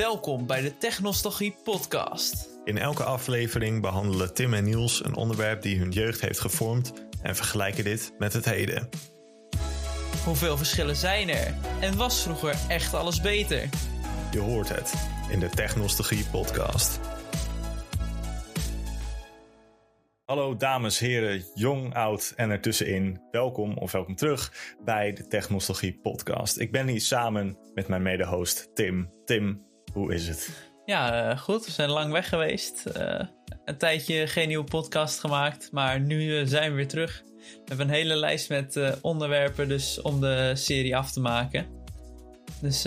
Welkom bij de Technostalgie Podcast. In elke aflevering behandelen Tim en Niels een onderwerp die hun jeugd heeft gevormd en vergelijken dit met het heden. Hoeveel verschillen zijn er? En was vroeger echt alles beter? Je hoort het in de Technostalgie Podcast. Hallo dames, heren, jong, oud en ertussenin. Welkom of welkom terug bij de Technostalgie Podcast. Ik ben hier samen met mijn mede-host Tim. Tim, hoe is het? Ja, uh, goed. We zijn lang weg geweest. Uh, een tijdje geen nieuwe podcast gemaakt, maar nu uh, zijn we weer terug. We hebben een hele lijst met onderwerpen dus om de serie af te maken. Dus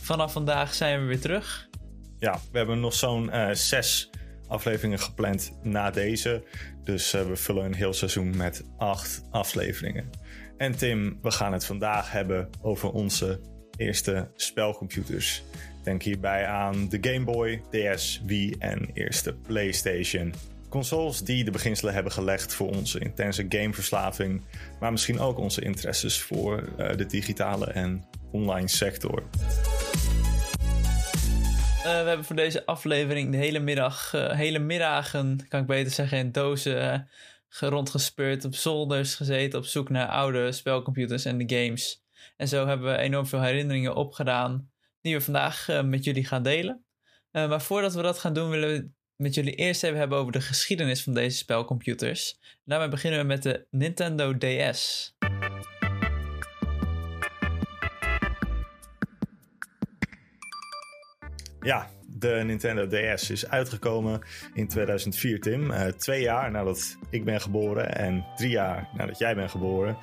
vanaf vandaag zijn we weer terug. Ja, we hebben nog zo'n zes afleveringen gepland na deze. Dus we vullen een heel seizoen met acht afleveringen. En Tim, we gaan het vandaag hebben over onze eerste spelcomputers. Denk hierbij aan de Game Boy, DS, Wii en eerste PlayStation. Consoles die de beginselen hebben gelegd voor onze intense gameverslaving, maar misschien ook onze interesses voor uh, de digitale en online sector. Uh, we hebben voor deze aflevering de hele middag, uh, hele middagen, kan ik beter zeggen, in dozen rondgespeurd, op zolders gezeten op zoek naar oude spelcomputers en de games. En zo hebben we enorm veel herinneringen opgedaan die we vandaag uh, met jullie gaan delen. Uh, maar voordat we dat gaan doen, willen we met jullie eerst even hebben over de geschiedenis van deze spelcomputers. Daarmee beginnen we met de Nintendo DS. Ja, de Nintendo DS is uitgekomen in 2004, Tim. Uh, twee jaar nadat ik ben geboren en drie jaar nadat jij bent geboren.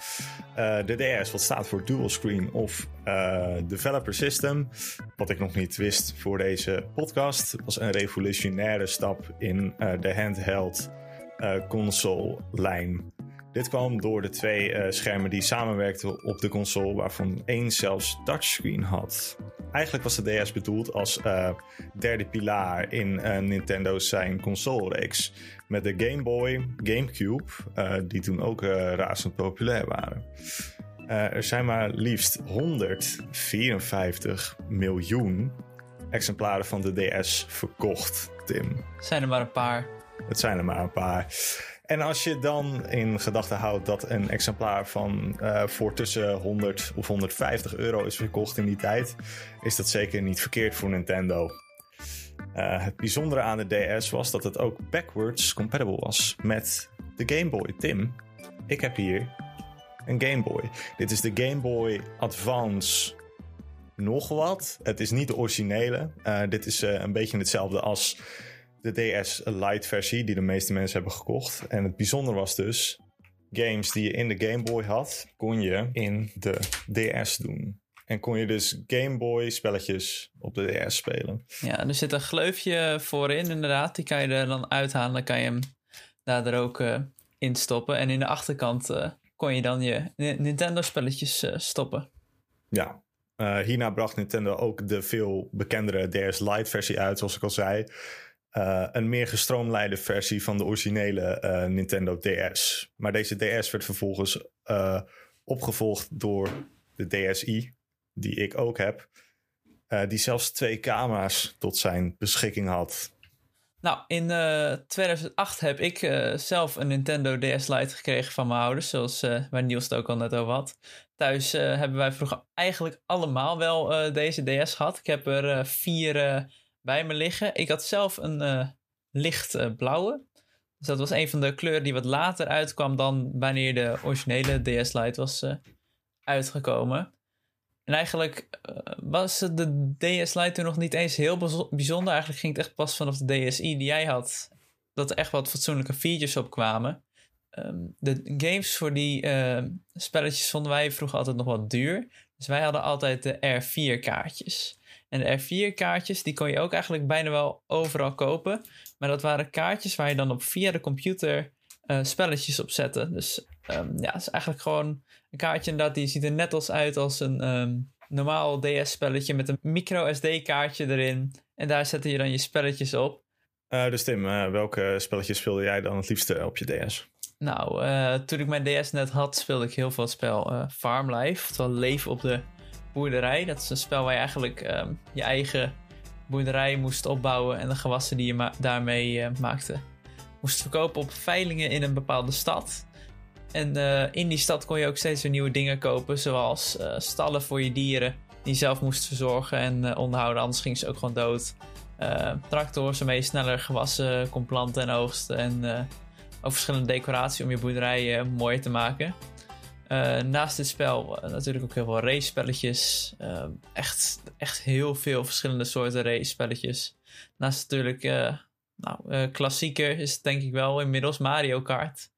De DS, wat staat voor Dual Screen of uh, Developer System. Wat ik nog niet wist voor deze podcast, was een revolutionaire stap in de handheld console lijn. Dit kwam door de twee uh, schermen die samenwerkten op de console, waarvan één zelfs touchscreen had. Eigenlijk was de DS bedoeld als uh, derde pilaar in uh, Nintendo's zijn console-reeks. Met de Game Boy, GameCube, die toen ook razend populair waren. Er zijn maar liefst 154 miljoen exemplaren van de DS verkocht, Tim. Zijn er maar een paar. Het zijn er maar een paar. En als je dan in gedachten houdt dat een exemplaar van uh, voor tussen 100 of 150 euro is verkocht in die tijd, is dat zeker niet verkeerd voor Nintendo. Uh, het bijzondere aan de DS was dat het ook backwards compatible was met de Game Boy. Tim, ik heb hier een Game Boy. Dit is de Game Boy Advance nog wat. Het is niet de originele. Uh, dit is een beetje hetzelfde als de DS Lite versie die de meeste mensen hebben gekocht. En het bijzonder was dus, games die je in de Game Boy had, kon je in de DS doen. En kon je dus Game Boy spelletjes op de DS spelen. Ja, er zit een gleufje voorin inderdaad. Die kan je er dan uithalen. Dan kan je hem daar ook uh, in stoppen. En in de achterkant kon je dan je Nintendo spelletjes uh, stoppen. Ja, hierna bracht Nintendo ook de veel bekendere DS Lite versie uit, zoals ik al zei. Uh, een meer gestroomlijnde versie van de originele Nintendo DS. Maar deze DS werd vervolgens opgevolgd door de DSi, die ik ook heb, die zelfs twee camera's tot zijn beschikking had. Nou, in 2008 heb ik zelf een Nintendo DS Lite gekregen van mijn ouders, zoals waar Niels het ook al net over had. Thuis hebben wij vroeger eigenlijk allemaal wel deze DS gehad. Ik heb er vier bij me liggen. Ik had zelf een uh, licht uh, blauwe. Dus dat was een van de kleuren die wat later uitkwam dan wanneer de originele DS Lite was uh, uitgekomen. En eigenlijk was de DS Lite toen nog niet eens heel bijzonder. Eigenlijk ging het echt pas vanaf de DSi die jij had. Dat er echt wat fatsoenlijke features op kwamen. Um, de games voor die spelletjes vonden wij vroeger altijd nog wat duur. Dus wij hadden altijd de R4 kaartjes. En de R4-kaartjes, die kon je ook eigenlijk bijna wel overal kopen. Maar dat waren kaartjes waar je dan op via de computer uh, spelletjes op zette. Dus um, ja, het is eigenlijk gewoon een kaartje inderdaad, die ziet er net als uit als een um, normaal DS-spelletje met een micro SD-kaartje erin. En daar zette je dan je spelletjes op. Uh, dus Tim, uh, welke spelletjes speelde jij dan het liefste op je DS? Nou, toen ik mijn DS net had, speelde ik heel veel het spel Farm Life. Oftewel leven op de boerderij. Dat is een spel waar je eigenlijk um, je eigen boerderij moest opbouwen en de gewassen die je daarmee maakte moest verkopen op veilingen in een bepaalde stad. En in die stad kon je ook steeds weer nieuwe dingen kopen, zoals stallen voor je dieren die je zelf moest verzorgen en onderhouden, anders ging ze ook gewoon dood. tractors waarmee je sneller gewassen kon planten en oogsten en ook verschillende decoratie om je boerderij mooier te maken. Naast dit spel natuurlijk ook heel veel race spelletjes. echt, echt heel veel verschillende soorten race spelletjes. Naast natuurlijk, nou, klassieker is het denk ik wel inmiddels Mario Kart.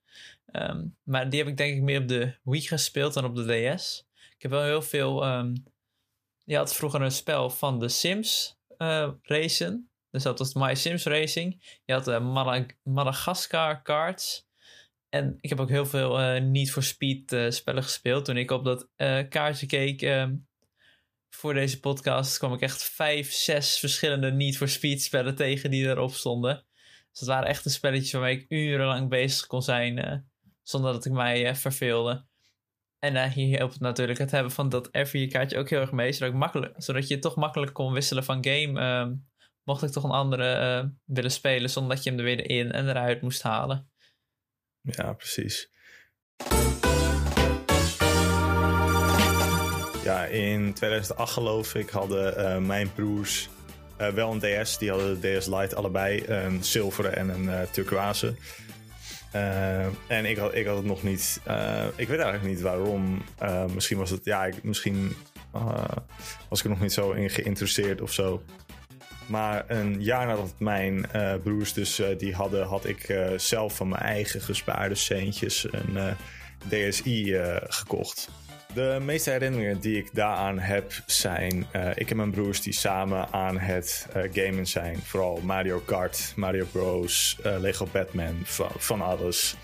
Um, maar die heb ik denk ik meer op de Wii gespeeld dan op de DS. Ik heb wel heel veel... Um, je had vroeger een spel van de Sims racen. Dus dat was My Sims Racing. Je had uh, Madagascar Cards. En ik heb ook heel veel uh, Need for Speed uh, spellen gespeeld. Toen ik op dat kaartje keek ehm, voor deze podcast, kwam ik echt vijf, zes verschillende Need for Speed spellen tegen die erop stonden. Dus dat waren echt een spelletjes waarmee ik urenlang bezig kon zijn zonder dat ik mij verveelde. En hier helpt natuurlijk het hebben van dat r kaartje ook heel erg mee, zodat, makkelijk, zodat je toch makkelijk kon wisselen van game. Ehm, mocht ik toch een andere willen spelen zonder dat je hem er weer in en eruit moest halen. Ja, precies. Ja, in 2008 geloof ik hadden uh, mijn broers uh, wel een DS. Die hadden de DS Lite allebei, een zilveren en een turquoise. en ik had, ik had het nog niet. ik weet eigenlijk niet waarom. misschien was het. Ja, ik, misschien was ik er nog niet zo in geïnteresseerd of zo. Maar een jaar nadat mijn broers dus die hadden, had ik zelf van mijn eigen gespaarde centjes een DSi gekocht. De meeste herinneringen die ik daaraan heb zijn... ik en mijn broers die samen aan het gamen zijn. Vooral Mario Kart, Mario Bros, Lego Batman, van, van alles.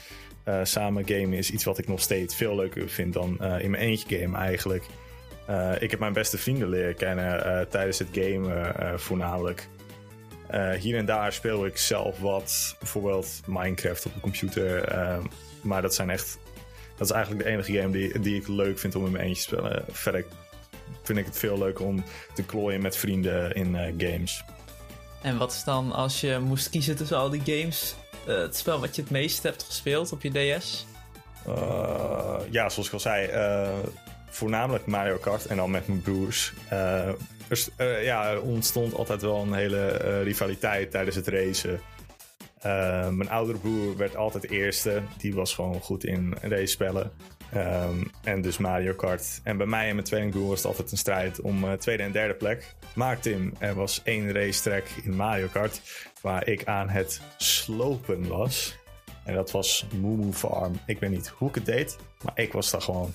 samen gamen is iets wat ik nog steeds veel leuker vind dan in mijn eentje game eigenlijk. Ik heb mijn beste vrienden leren kennen tijdens het gamen voornamelijk. hier en daar speel ik zelf wat, bijvoorbeeld Minecraft op de computer. maar dat zijn echt. Dat is eigenlijk de enige game die, die ik leuk vind om in mijn eentje te spelen. Verder vind ik het veel leuker om te klooien met vrienden in games. En wat is dan als je moest kiezen tussen al die games, het spel wat je het meest hebt gespeeld op je DS? ja, zoals ik al zei, voornamelijk Mario Kart en dan met mijn broers. Er, ja, er ontstond altijd wel een hele rivaliteit tijdens het racen. Uh, mijn oudere broer werd altijd eerste. Die was gewoon goed in race-spellen. Um, en dus Mario Kart. En bij mij en mijn tweelingbroer was het altijd een strijd om tweede en derde plek. Maar Tim, er was één racetrack in Mario Kart waar ik aan het slopen was. En dat was Moo Farm. Ik weet niet hoe ik het deed, maar ik was daar gewoon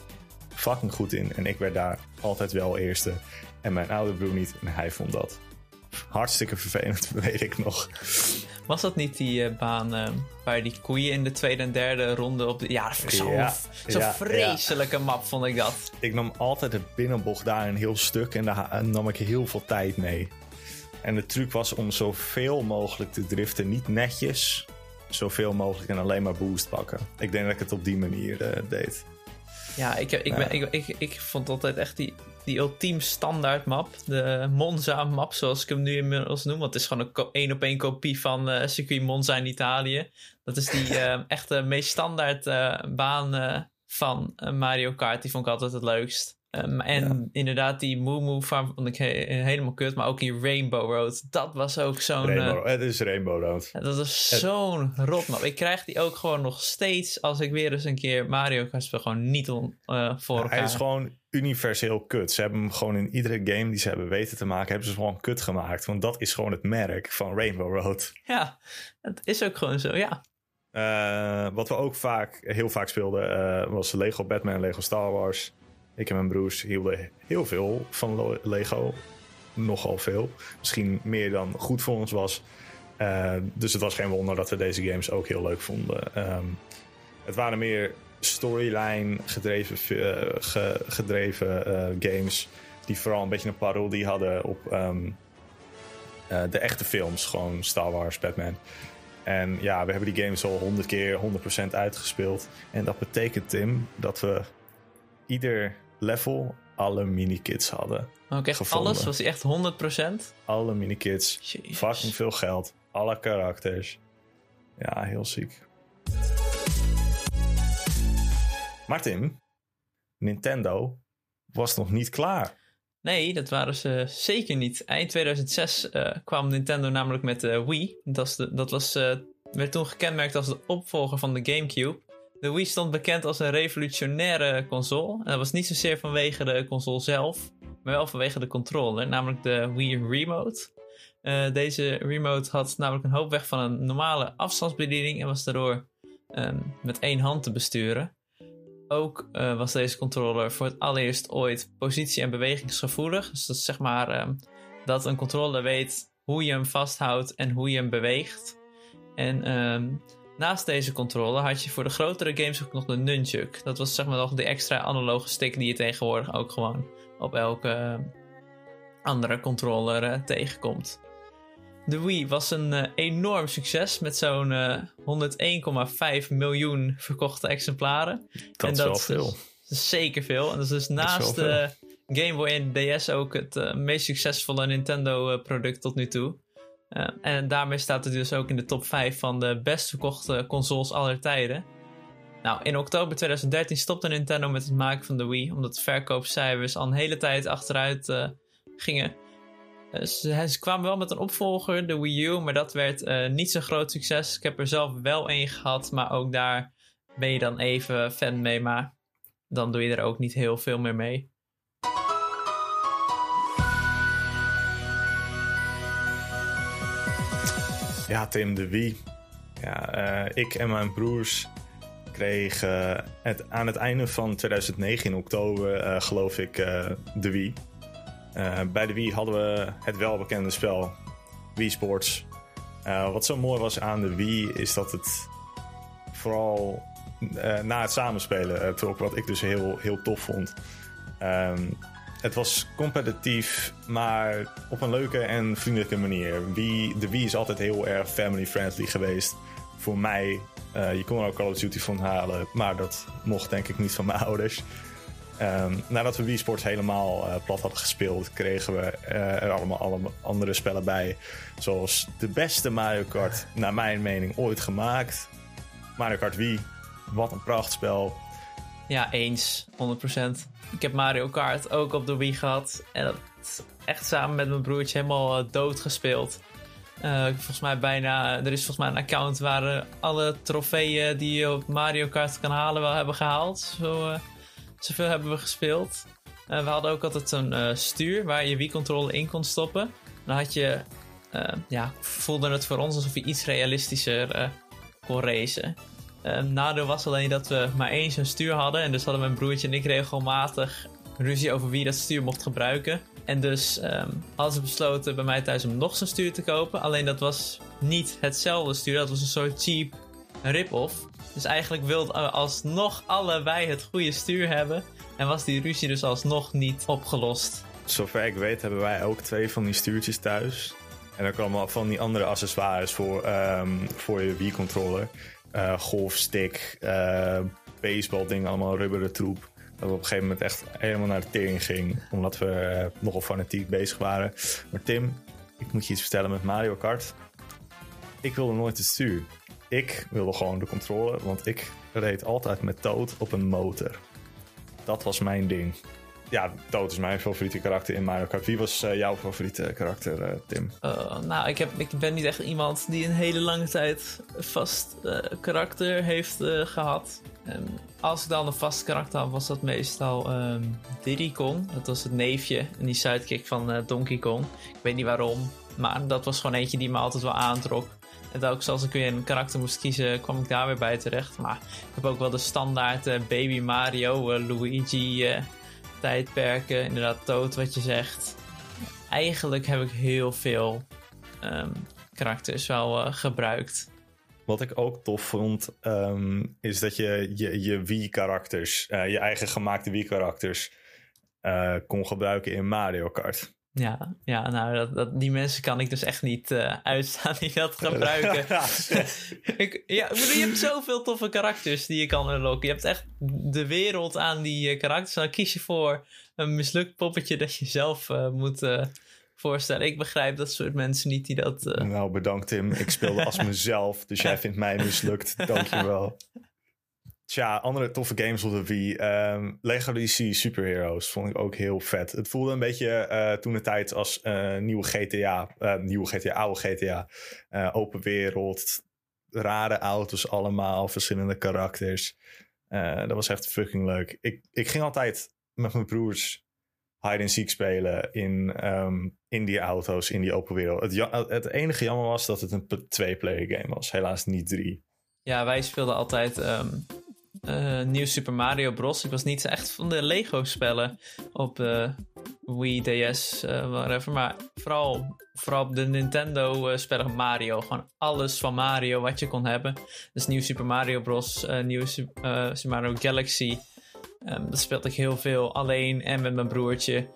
fucking goed in. En ik werd daar altijd wel eerste. En mijn oude broer niet. En hij vond dat hartstikke vervelend, weet ik nog. Was dat niet die uh, baan uh, waar die koeien in de tweede en derde ronde op de... Ja, zo'n ja, zo ja, vreselijke map vond ik dat. Ik nam altijd de binnenbocht daar een heel stuk en daar nam ik heel veel tijd mee. En de truc was om zoveel mogelijk te driften. Niet netjes, zoveel mogelijk en alleen maar boost pakken. Ik denk dat ik het op die manier uh, deed. Ja, ik, ik, ben, ik, ik, ik vond altijd echt die, die ultiem standaard map. De Monza map, zoals ik hem nu inmiddels noem. Want het is gewoon een één op één kopie van uh, circuit Monza in Italië. Dat is die uh, echt meest standaard uh, baan van Mario Kart. Die vond ik altijd het leukst. Um, en inderdaad, die Moo Moo Farm vond ik helemaal kut. Maar ook die Rainbow Road. Dat was ook zo'n... Rainbow, het is Rainbow Road. dat is zo'n rot map. Ik krijg die ook gewoon nog steeds... als ik weer eens een keer Mario Kart speel... gewoon niet on, uh, voor elkaar. Hij is gewoon universeel kut. Ze hebben hem gewoon in iedere game die ze hebben weten te maken... hebben ze gewoon kut gemaakt. Want dat is gewoon het merk van Rainbow Road. Ja, het is ook gewoon zo, ja. Uh, wat we ook vaak, heel vaak speelden... Uh, was Lego Batman, Lego Star Wars... Ik en mijn broers hielden heel veel van Lego. Nogal veel. Misschien meer dan goed voor ons was. Uh, dus het was geen wonder dat we deze games ook heel leuk vonden. Um, het waren meer storyline gedreven, ge, gedreven uh, games. Die vooral een beetje een parodie hadden op um, de echte films. Gewoon Star Wars, Batman. En ja, we hebben die games al honderd keer 100% uitgespeeld. En dat betekent, Tim, dat we ieder level alle minikits hadden. Ook echt Gevonden. alles? Was hij echt 100%? Alle minikits, fucking veel geld, alle karakters. Ja, heel ziek. Maar Tim, Nintendo was nog niet klaar. Nee, dat waren ze zeker niet. Eind 2006 eh, kwam Nintendo namelijk met de Wii. Dat, de, dat was, eh, werd toen gekenmerkt als de opvolger van de GameCube. De Wii stond bekend als een revolutionaire console. En dat was niet zozeer vanwege de console zelf, maar wel vanwege de controller, namelijk de Wii Remote. Eh, deze remote had namelijk een hoop weg van een normale afstandsbediening en was daardoor ehm, met één hand te besturen. Ook eh, was deze controller voor het allereerst ooit positie- en bewegingsgevoelig. Dus dat zeg maar ehm, dat een controller weet hoe je hem vasthoudt en hoe je hem beweegt. En ehm, naast deze controller had je voor de grotere games ook nog de nunchuk. Dat was zeg maar nog de extra analoge stick die je tegenwoordig ook gewoon op elke ehm, andere controller eh, tegenkomt. De Wii was een eh, enorm succes met zo'n eh, 101,5 miljoen verkochte exemplaren. Dat En is dat wel is veel. Dat is zeker veel. En dat is dus naast wel de Game Boy en DS ook het eh, meest succesvolle Nintendo-product tot nu toe. En daarmee staat het dus ook in de top 5 van de best verkochte consoles aller tijden. Nou, in oktober 2013 stopte Nintendo met het maken van de Wii, omdat de verkoopcijfers al een hele tijd achteruit eh, gingen. Eh, ze, ze kwamen wel met een opvolger, de Wii U, maar dat werd eh, niet zo'n groot succes. Ik heb er zelf wel één gehad, maar ook daar ben je dan even fan mee, maar dan doe je er ook niet heel veel meer mee. Ja, Tim, de Wii. Ja, eh, ik en mijn broers kregen het, aan het einde van 2009 in oktober, eh, geloof ik, eh, de Wii. Bij de Wii hadden we het welbekende spel Wii Sports. Wat zo mooi was aan de Wii is dat het vooral na het samenspelen trok, wat ik dus heel, heel tof vond. Ehm, het was competitief, maar op een leuke en vriendelijke manier. Wii, de Wii is altijd heel erg family-friendly geweest. Voor mij, eh, je kon er ook Call of Duty van halen, maar dat mocht denk ik niet van mijn ouders. Ehm, nadat we Wii Sports helemaal eh, plat hadden gespeeld, kregen we eh, er allemaal, allemaal andere spellen bij. Zoals de beste Mario Kart, naar mijn mening, ooit gemaakt. Mario Kart Wii, wat een prachtspel. Ja, eens, 100%. Ik heb Mario Kart ook op de Wii gehad en dat echt samen met mijn broertje helemaal eh, dood gespeeld. Eh, volgens mij bijna, er is volgens mij een account waar eh, alle trofeeën die je op Mario Kart kan halen wel hebben gehaald. Zo, eh, zoveel hebben we gespeeld. We hadden ook altijd eh, stuur waar je Wii-controller in kon stoppen. Dan had je, ja, voelde het voor ons alsof je iets realistischer kon racen. Eh, nadeel was alleen dat we maar één zo'n stuur hadden. En dus hadden mijn broertje en ik regelmatig ruzie over wie dat stuur mocht gebruiken. En dus ehm, hadden ze besloten bij mij thuis om nog zo'n stuur te kopen. Alleen dat was niet hetzelfde stuur. Dat was een soort cheap rip-off. Dus eigenlijk wilden we alsnog allebei het goede stuur hebben. En was die ruzie dus alsnog niet opgelost. Zover ik weet hebben wij ook twee van die stuurtjes thuis. En dan komen van die andere accessoires voor, ehm, voor je Wii-controller. Eh, golfstick, eh baseball dingen, allemaal rubberen troep. Dat we op een gegeven moment echt helemaal naar de tering ging. Omdat we eh, nogal fanatiek bezig waren. Maar Tim, ik moet je iets vertellen met Mario Kart. Ik wilde nooit het stuur. Ik wilde gewoon de controller, want ik reed altijd met Toad op een motor. Dat was mijn ding. Ja, Toad is mijn favoriete karakter in Mario Kart. Wie was eh, jouw favoriete karakter, eh, Tim? Uh, nou, ik, heb, ik ben niet echt iemand die een hele lange tijd vast karakter heeft gehad. Als ik dan een vast karakter had, was dat meestal um, Diddy Kong. Dat was het neefje en die sidekick van Donkey Kong. Ik weet niet waarom, maar dat was gewoon eentje die me altijd wel aantrok. En telkens als ik weer een karakter moest kiezen, kwam ik daar weer bij terecht. Maar ik heb ook wel de standaard Baby Mario, Luigi tijdperken. Inderdaad, Toad wat je zegt. Eigenlijk heb ik heel veel um, karakters wel uh, gebruikt. Wat ik ook tof vond, um, is dat je je, je Wii-karakters, uh, je eigen gemaakte Wii-karakters, uh, kon gebruiken in Mario Kart. Ja, ja nou, dat, dat, die mensen kan ik dus echt niet uh, uitstaan die dat gebruiken. ik, ja, je hebt zoveel toffe karakters die je kan unlocken. Je hebt echt de wereld aan die uh, karakters. Dan kies je voor een mislukt poppetje dat je zelf uh, moet voorstellen. Ik begrijp dat soort mensen niet die dat... Nou, bedankt Tim. Ik speelde als mezelf, dus jij vindt mij mislukt. Dankjewel. Tja, andere toffe games op de Wii. Um, Lego DC Superheroes vond ik ook heel vet. Het voelde een beetje uh, toen de tijd als uh, nieuwe GTA. Uh, nieuwe GTA, oude GTA. open wereld. Rare auto's allemaal. Verschillende karakters. dat was echt fucking leuk. Ik, ik ging altijd met mijn broers hide and seek spelen in, um, in die auto's, in die open wereld. Het, het enige jammer was dat het een twee-player game was. Helaas niet drie. Ja, wij speelden altijd... Um uh, nieuw Super Mario Bros. Ik was niet echt van de Lego-spellen op de Wii, DS, uh, whatever. Maar vooral, vooral op de Nintendo-spellen Mario. Gewoon alles van Mario wat je kon hebben. Dus nieuw Super Mario Bros. Uh, nieuw Super Mario Galaxy. Um, dat speelde ik heel veel alleen en met mijn broertje.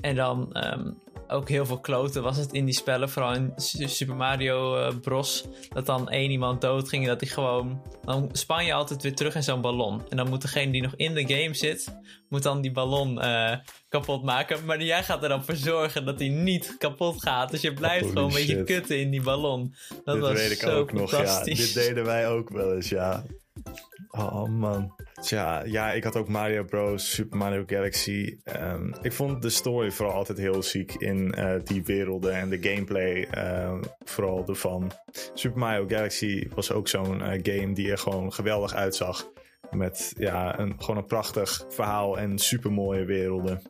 En dan um, ook heel veel kloten was het in die spellen. Vooral in Super Mario uh, Bros. Dat dan één iemand doodging en dat hij gewoon... Dan span je altijd weer terug in zo'n ballon. En dan moet degene die nog in de game zit... Moet dan die ballon uh, kapot maken. Maar jij gaat er dan voor zorgen dat hij niet kapot gaat. Dus je blijft gewoon een beetje kutten in die ballon. Dat Dit was weet ik zo ook nog, ja. Dit deden wij ook wel eens, ja. Oh man. Ja, ik had ook Mario Bros, Super Mario Galaxy. Um, ik vond de story vooral altijd heel ziek in uh, die werelden en de gameplay uh, vooral ervan. Super Mario Galaxy was ook zo'n uh, game die er gewoon geweldig uitzag. Met ja, een, gewoon een prachtig verhaal en super mooie werelden.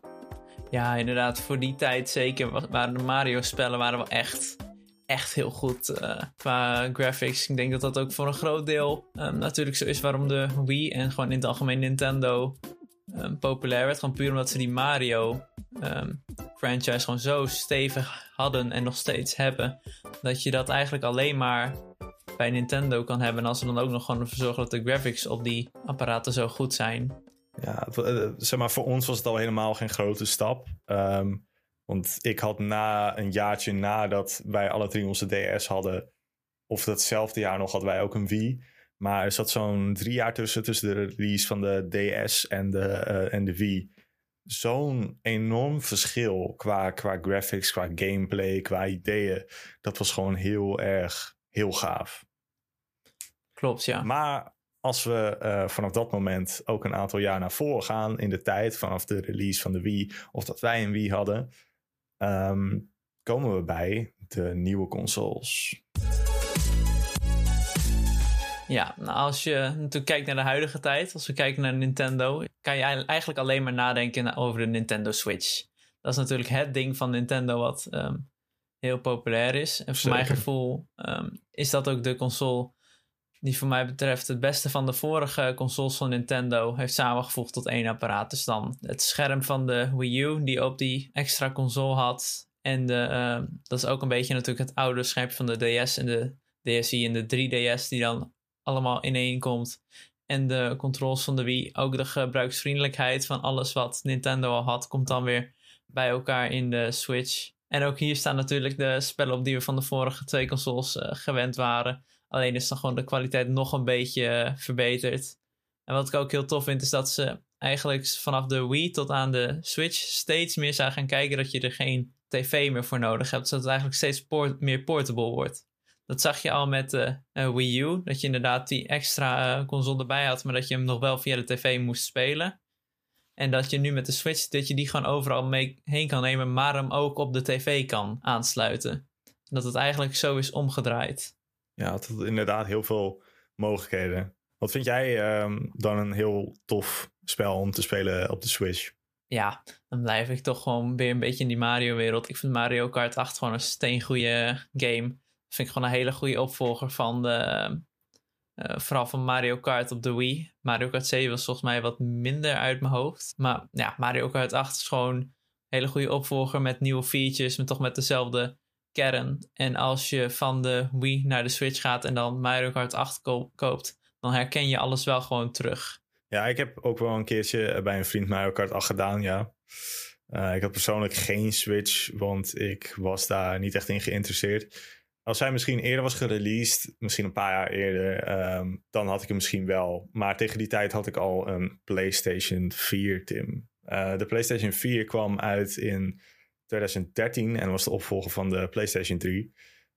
Ja, inderdaad, voor die tijd zeker waren de Mario-spellen waren wel echt echt heel goed uh, qua graphics. Ik denk dat dat ook voor een groot deel um, natuurlijk zo is waarom de Wii en gewoon in het algemeen Nintendo um, populair werd. Gewoon puur omdat ze die Mario um, franchise gewoon zo stevig hadden en nog steeds hebben. Dat je dat eigenlijk alleen maar bij Nintendo kan hebben. En als ze dan ook nog gewoon ervoor zorgen dat de graphics op die apparaten zo goed zijn. Ja, eh, zeg maar, voor ons was het al helemaal geen grote stap. Want ik had na een jaartje nadat wij alle drie onze DS hadden, of datzelfde jaar nog hadden wij ook een Wii. Maar er zat zo'n drie jaar tussen, tussen de release van de DS en de, uh, en de Wii. Zo'n enorm verschil qua, qua graphics, qua gameplay, qua ideeën. Dat was gewoon heel erg, heel gaaf. Klopt, ja. Maar als we uh, vanaf dat moment ook een aantal jaar naar voren gaan in de tijd, vanaf de release van de Wii, of dat wij een Wii hadden, um, komen we bij de nieuwe consoles. Ja, nou als je natuurlijk kijkt naar de huidige tijd, als we kijken naar Nintendo, kan je eigenlijk alleen maar nadenken over de Nintendo Switch. Dat is natuurlijk het ding van Nintendo wat um, heel populair is. En voor Zeker. mijn gevoel um, is dat ook de console die voor mij betreft het beste van de vorige consoles van Nintendo heeft samengevoegd tot één apparaat. Dus dan het scherm van de Wii U die op die extra console had. En de, uh, dat is ook een beetje natuurlijk het oude scherm van de DS en de DSi en de 3DS die dan allemaal in één komt. En de controls van de Wii, ook de gebruiksvriendelijkheid van alles wat Nintendo al had, komt dan weer bij elkaar in de Switch. En ook hier staan natuurlijk de spellen op die we van de vorige twee consoles uh, gewend waren. Alleen is dan gewoon de kwaliteit nog een beetje eh, verbeterd. En wat ik ook heel tof vind, is dat ze eigenlijk vanaf de Wii tot aan de Switch steeds meer zijn gaan kijken dat je er geen tv meer voor nodig hebt. Zodat het eigenlijk steeds meer portable wordt. Dat zag je al met de uh, Wii U. Dat je inderdaad die extra uh, console erbij had, maar dat je hem nog wel via de tv moest spelen. En dat je nu met de Switch, dat je die gewoon overal mee heen kan nemen, maar hem ook op de tv kan aansluiten. En dat het eigenlijk zo is omgedraaid. Ja, had inderdaad heel veel mogelijkheden. Wat vind jij um, dan een heel tof spel om te spelen op de Switch? Ja, dan blijf ik toch gewoon weer een beetje in die Mario-wereld. Ik vind Mario Kart 8 gewoon een steengoede game. Vind ik gewoon een hele goede opvolger van de... Uh, vooral van Mario Kart op de Wii. Mario Kart 7 was volgens mij wat minder uit mijn hoofd. Maar ja, Mario Kart 8 is gewoon een hele goede opvolger met nieuwe features. Maar toch met dezelfde kern. En als je van de Wii naar de Switch gaat en dan Mario Kart 8 koopt, dan herken je alles wel gewoon terug. Ja, ik heb ook wel een keertje bij een vriend Mario Kart 8 gedaan, ja. Uh, ik had persoonlijk geen Switch, want ik was daar niet echt in geïnteresseerd. Als hij misschien eerder was gereleased, misschien een paar jaar eerder, um, dan had ik hem misschien wel. Maar tegen die tijd had ik al een PlayStation 4, Tim. Uh, de PlayStation 4 kwam uit in 2013 en was de opvolger van de PlayStation 3.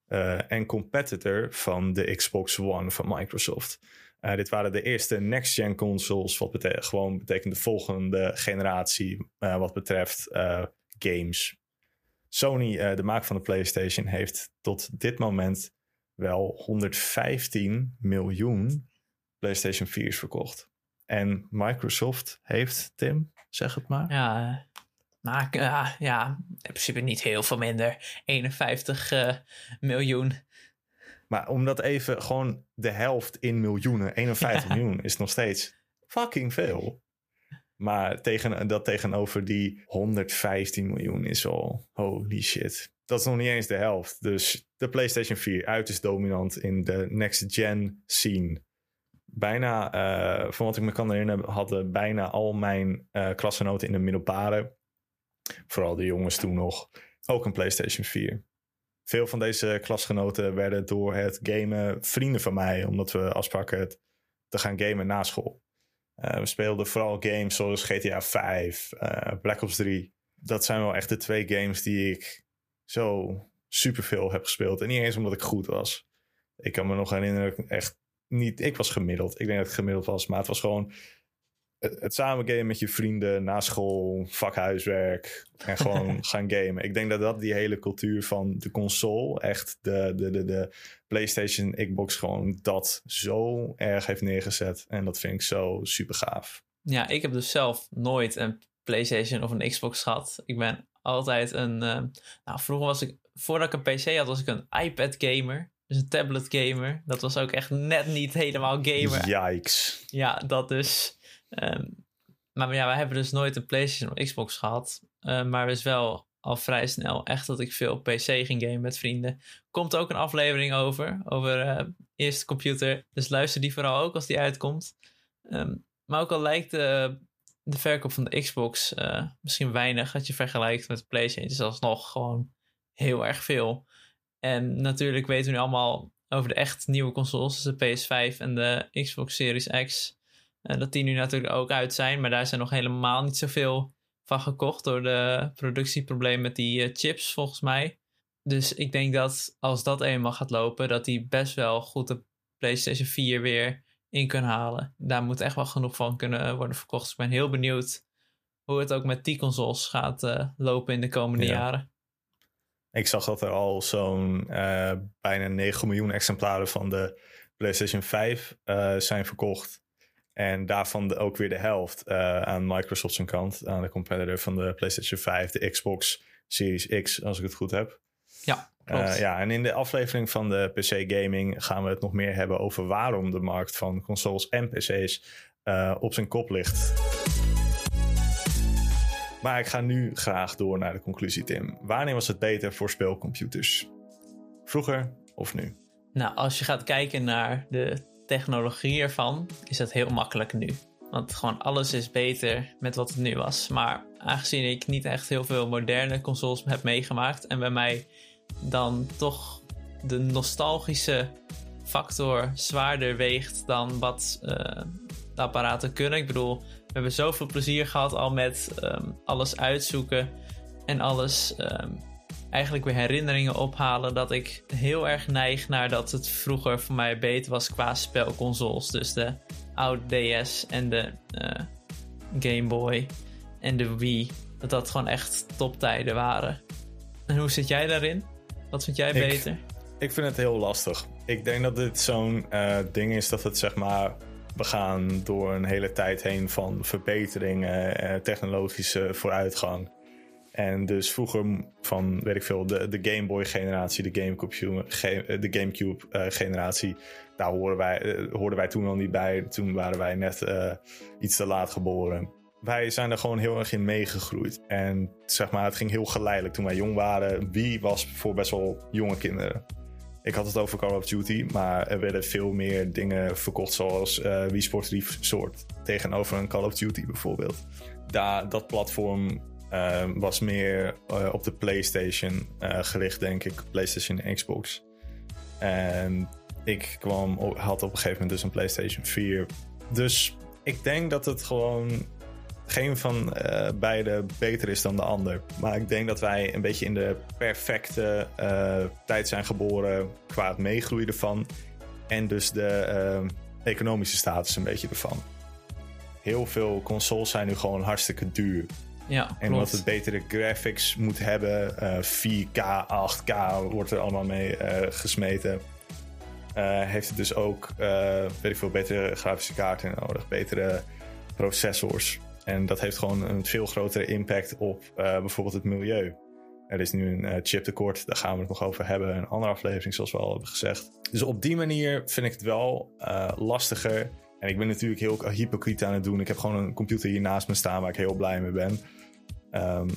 Uh, en competitor van de Xbox One van Microsoft. Uh, dit waren de eerste next-gen consoles, wat gewoon betekent de volgende generatie uh, wat betreft games. Sony, de maak van de PlayStation, heeft tot dit moment wel 115 miljoen PlayStation 4's verkocht. En Microsoft heeft, Tim, zeg het maar. Ja, maar uh, ja, in principe niet heel veel minder. 51 uh, miljoen. Maar omdat even gewoon de helft in miljoenen, 51 ja. miljoen, is nog steeds fucking veel. Maar tegen, dat tegenover die 115 miljoen is al holy shit. Dat is nog niet eens de helft. Dus de PlayStation 4 uiterst dominant in de next-gen scene. Bijna, uh, van wat ik me kan herinneren, hadden bijna al mijn klasgenoten in de middelbare vooral de jongens toen nog, ook een PlayStation 4. Veel van deze klasgenoten werden door het gamen vrienden van mij, omdat we afspraken te gaan gamen na school. Uh, we speelden vooral games zoals GTA 5, uh, eh, Black Ops 3. Dat zijn wel echt de twee games die ik zo superveel heb gespeeld. En niet eens omdat ik goed was. Ik kan me nog herinneren, echt niet. Ik was gemiddeld. Ik denk dat ik gemiddeld was, maar het was gewoon het, samen gamen met je vrienden na school, vakhuiswerk en gewoon gaan gamen. Ik denk dat dat die hele cultuur van de console, echt de, de, de, de PlayStation, Xbox, gewoon dat zo erg heeft neergezet. En dat vind ik zo super gaaf. Ja, ik heb dus zelf nooit een PlayStation of een Xbox gehad. Ik ben altijd een. Uh, nou, vroeger was ik. Voordat ik een PC had, was ik een iPad gamer. Dus een tablet gamer. Dat was ook echt net niet helemaal gamer. Yikes. Ja, dat dus. Um, maar ja, wij hebben dus nooit een PlayStation of Xbox gehad. Uh, maar dus wel al vrij snel echt dat ik veel op PC ging gamen met vrienden. Komt ook een aflevering over, over uh, eerste computer. Dus luister die vooral ook als die uitkomt. Um, maar ook al lijkt de, de verkoop van de Xbox uh, misschien weinig als je vergelijkt met de PlayStation, is alsnog gewoon heel erg veel. En natuurlijk weten we nu allemaal over de echt nieuwe consoles, dus de PS5 en de Xbox Series X. Uh, dat die nu natuurlijk ook uit zijn, maar daar zijn nog helemaal niet zoveel van gekocht door de productieproblemen met die uh, chips, volgens mij. Dus ik denk dat als dat eenmaal gaat lopen, dat die best wel goed de PlayStation 4 weer in kunnen halen. Daar moet echt wel genoeg van kunnen worden verkocht. Dus ik ben heel benieuwd hoe het ook met die consoles gaat uh, lopen in de komende ja. jaren. Ik zag dat er al zo'n bijna 9 miljoen exemplaren van de PlayStation 5 zijn verkocht. En daarvan de, ook weer de helft uh, aan Microsoft zijn kant, aan de competitor van de PlayStation 5, de Xbox Series X, als ik het goed heb. Ja, uh, ja, en in de aflevering van de PC Gaming gaan we het nog meer hebben over waarom de markt van consoles en PC's op zijn kop ligt. Maar ik ga nu graag door naar de conclusie, Tim. Wanneer was het beter voor speelcomputers? Vroeger of nu? Nou, als je gaat kijken naar de technologie ervan is het heel makkelijk nu. Want gewoon alles is beter met wat het nu was. Maar aangezien ik niet echt heel veel moderne consoles heb meegemaakt en bij mij dan toch de nostalgische factor zwaarder weegt dan wat uh, de apparaten kunnen. Ik bedoel, we hebben zoveel plezier gehad al met um, alles uitzoeken en alles um, eigenlijk weer herinneringen ophalen dat ik heel erg neig naar dat het vroeger voor mij beter was qua spelconsoles. Dus de oude DS en de uh, Game Boy en de Wii. Dat dat gewoon echt toptijden waren. En hoe zit jij daarin? Wat vind jij ik, beter? Ik vind het heel lastig. Ik denk dat dit zo'n uh, ding is dat het zeg maar we gaan door een hele tijd heen van verbeteringen, uh, technologische vooruitgang. En dus vroeger van, weet ik veel, de, de Game Boy generatie, de Gamecube, de Gamecube uh, generatie. Daar hoorden wij, uh, wij toen al niet bij. Toen waren wij net iets te laat geboren. Wij zijn er gewoon heel erg in meegegroeid. En zeg maar, het ging heel geleidelijk toen wij jong waren. Wie was voor best wel jonge kinderen? Ik had het over Call of Duty, maar er werden veel meer dingen verkocht zoals uh, Wii Sports Resort tegenover een Call of Duty bijvoorbeeld. Daar, dat platform was meer op de PlayStation gericht, denk ik. PlayStation en Xbox. En ik kwam, had op een gegeven moment dus een PlayStation 4. Dus ik denk dat het gewoon geen van uh, beide beter is dan de ander. Maar ik denk dat wij een beetje in de perfecte uh, tijd zijn geboren qua het meegroeien ervan. En dus de uh, economische status een beetje ervan. Heel veel consoles zijn nu gewoon hartstikke duur. Ja, en wat het betere graphics moet hebben, 4K, 8K wordt er allemaal mee gesmeten. heeft het dus ook, weet ik veel, betere grafische kaarten nodig, betere processors. En dat heeft gewoon een veel grotere impact op uh, bijvoorbeeld het milieu. Er is nu een uh, chiptekort, daar gaan we het nog over hebben. Een andere aflevering, zoals we al hebben gezegd. Dus op die manier vind ik het wel uh, lastiger. En ik ben natuurlijk heel hypocriet aan het doen. Ik heb gewoon een computer hier naast me staan waar ik heel blij mee ben. Um,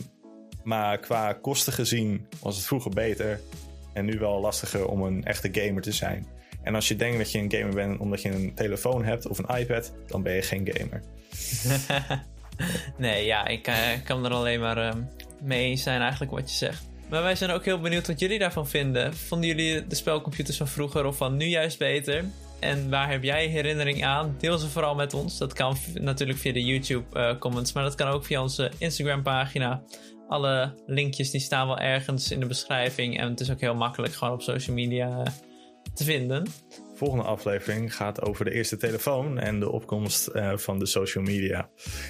maar qua kosten gezien was het vroeger beter. En nu wel lastiger om een echte gamer te zijn. En als je denkt dat je een gamer bent omdat je een telefoon hebt of een iPad, dan ben je geen gamer. nee, ja, ik uh, kan er alleen maar uh, mee eens zijn eigenlijk wat je zegt. Maar wij zijn ook heel benieuwd wat jullie daarvan vinden. Vonden jullie de spelcomputers van vroeger of van nu juist beter? En waar heb jij herinnering aan? Deel ze vooral met ons. Dat kan natuurlijk via de YouTube uh, comments, maar dat kan ook via onze Instagram pagina. Alle linkjes die staan wel ergens in de beschrijving. En het is ook heel makkelijk gewoon op social media te vinden volgende aflevering gaat over de eerste telefoon en de opkomst uh, van de social media.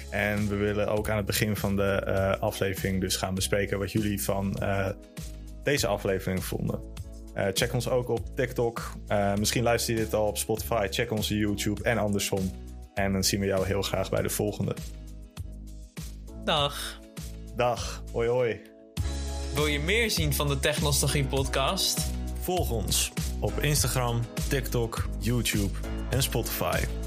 En we willen ook aan het begin van de uh, aflevering dus gaan bespreken wat jullie van uh, deze aflevering vonden. check ons ook op TikTok. misschien luister je dit al op Spotify. Check onze YouTube en andersom. En dan zien we jou heel graag bij de volgende. Dag. Dag. Hoi hoi. Wil je meer zien van de Technologie podcast? Volg ons op Instagram, TikTok, YouTube en Spotify.